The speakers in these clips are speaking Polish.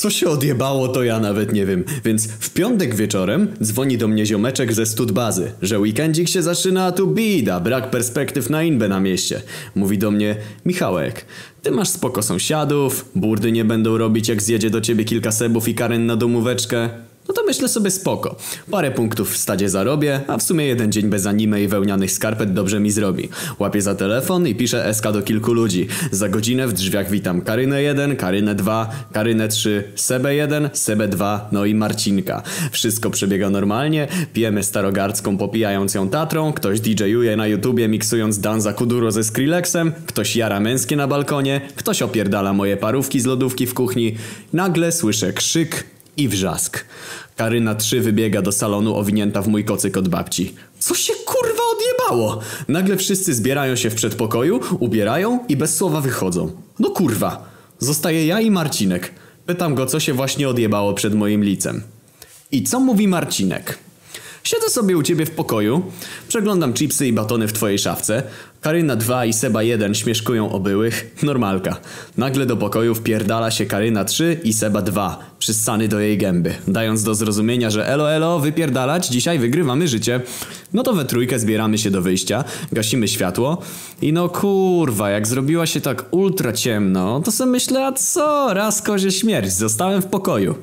Co się odjebało, to ja nawet nie wiem. Więc w piątek wieczorem dzwoni do mnie ziomeczek ze studbazy, że weekendzik się zaczyna, a tu bida, brak perspektyw na inbę na mieście. Mówi do mnie, Michałek, ty masz spoko sąsiadów, burdy nie będą robić jak zjedzie do ciebie kilka sebów i karen na domóweczkę. No to myślę sobie spoko. Parę punktów w stadzie zarobię, a w sumie jeden dzień bez anime i wełnianych skarpet dobrze mi zrobi. Łapię za telefon i piszę SK do kilku ludzi. Za godzinę w drzwiach witam Karynę 1, Karynę 2, Karynę 3, Sebę 1, Sebę 2, no i Marcinka. Wszystko przebiega normalnie, pijemy starogardzką popijając ją tatrą, ktoś DJ-uje na YouTubie miksując Danza Kuduro ze Skrillexem, ktoś jara męskie na balkonie, ktoś opierdala moje parówki z lodówki w kuchni. Nagle słyszę krzyk i wrzask. Karyna 3 wybiega do salonu owinięta w mój kocyk od babci. Co się kurwa odjebało? Nagle wszyscy zbierają się w przedpokoju, ubierają i bez słowa wychodzą. No kurwa. Zostaje ja i Marcinek. Pytam go, co się właśnie odjebało przed moim licem. I co mówi Marcinek? Siedzę sobie u ciebie w pokoju, przeglądam chipsy i batony w twojej szafce. Karyna 2 i Seba 1 śmieszkują obyłych. Normalka. Nagle do pokoju wpierdala się Karyna 3 i Seba 2, przyssany do jej gęby, dając do zrozumienia, że elo elo, wypierdalać, dzisiaj wygrywamy życie. No to we trójkę zbieramy się do wyjścia, gasimy światło i no kurwa, jak zrobiła się tak ultra ciemno, to sobie myślę, a co, raz kozie śmierć, zostałem w pokoju.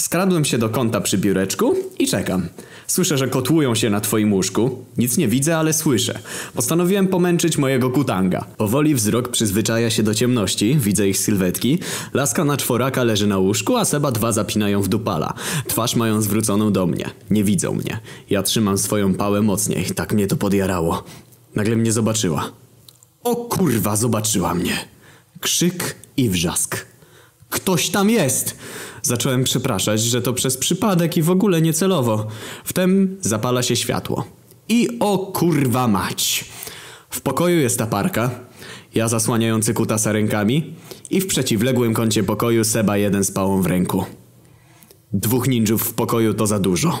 Skradłem się do kąta przy biureczku i czekam. Słyszę, że kotłują się na twoim łóżku. Nic nie widzę, ale słyszę. Postanowiłem pomęczyć mojego kutanga. Powoli wzrok przyzwyczaja się do ciemności, widzę ich sylwetki. Laska na czworaka leży na łóżku, a Seba dwa zapinają w dupala. Twarz mają zwróconą do mnie. Nie widzą mnie. Ja trzymam swoją pałę mocniej, tak mnie to podjarało. Nagle mnie zobaczyła. O kurwa, zobaczyła mnie. Krzyk i wrzask. Ktoś tam jest! Zacząłem przepraszać, że to przez przypadek i w ogóle niecelowo. Wtem zapala się światło. I o kurwa mać! W pokoju jest ta parka, ja zasłaniający kutasa rękami i w przeciwległym kącie pokoju Seba jeden z pałą w ręku. Dwóch ninjów w pokoju to za dużo.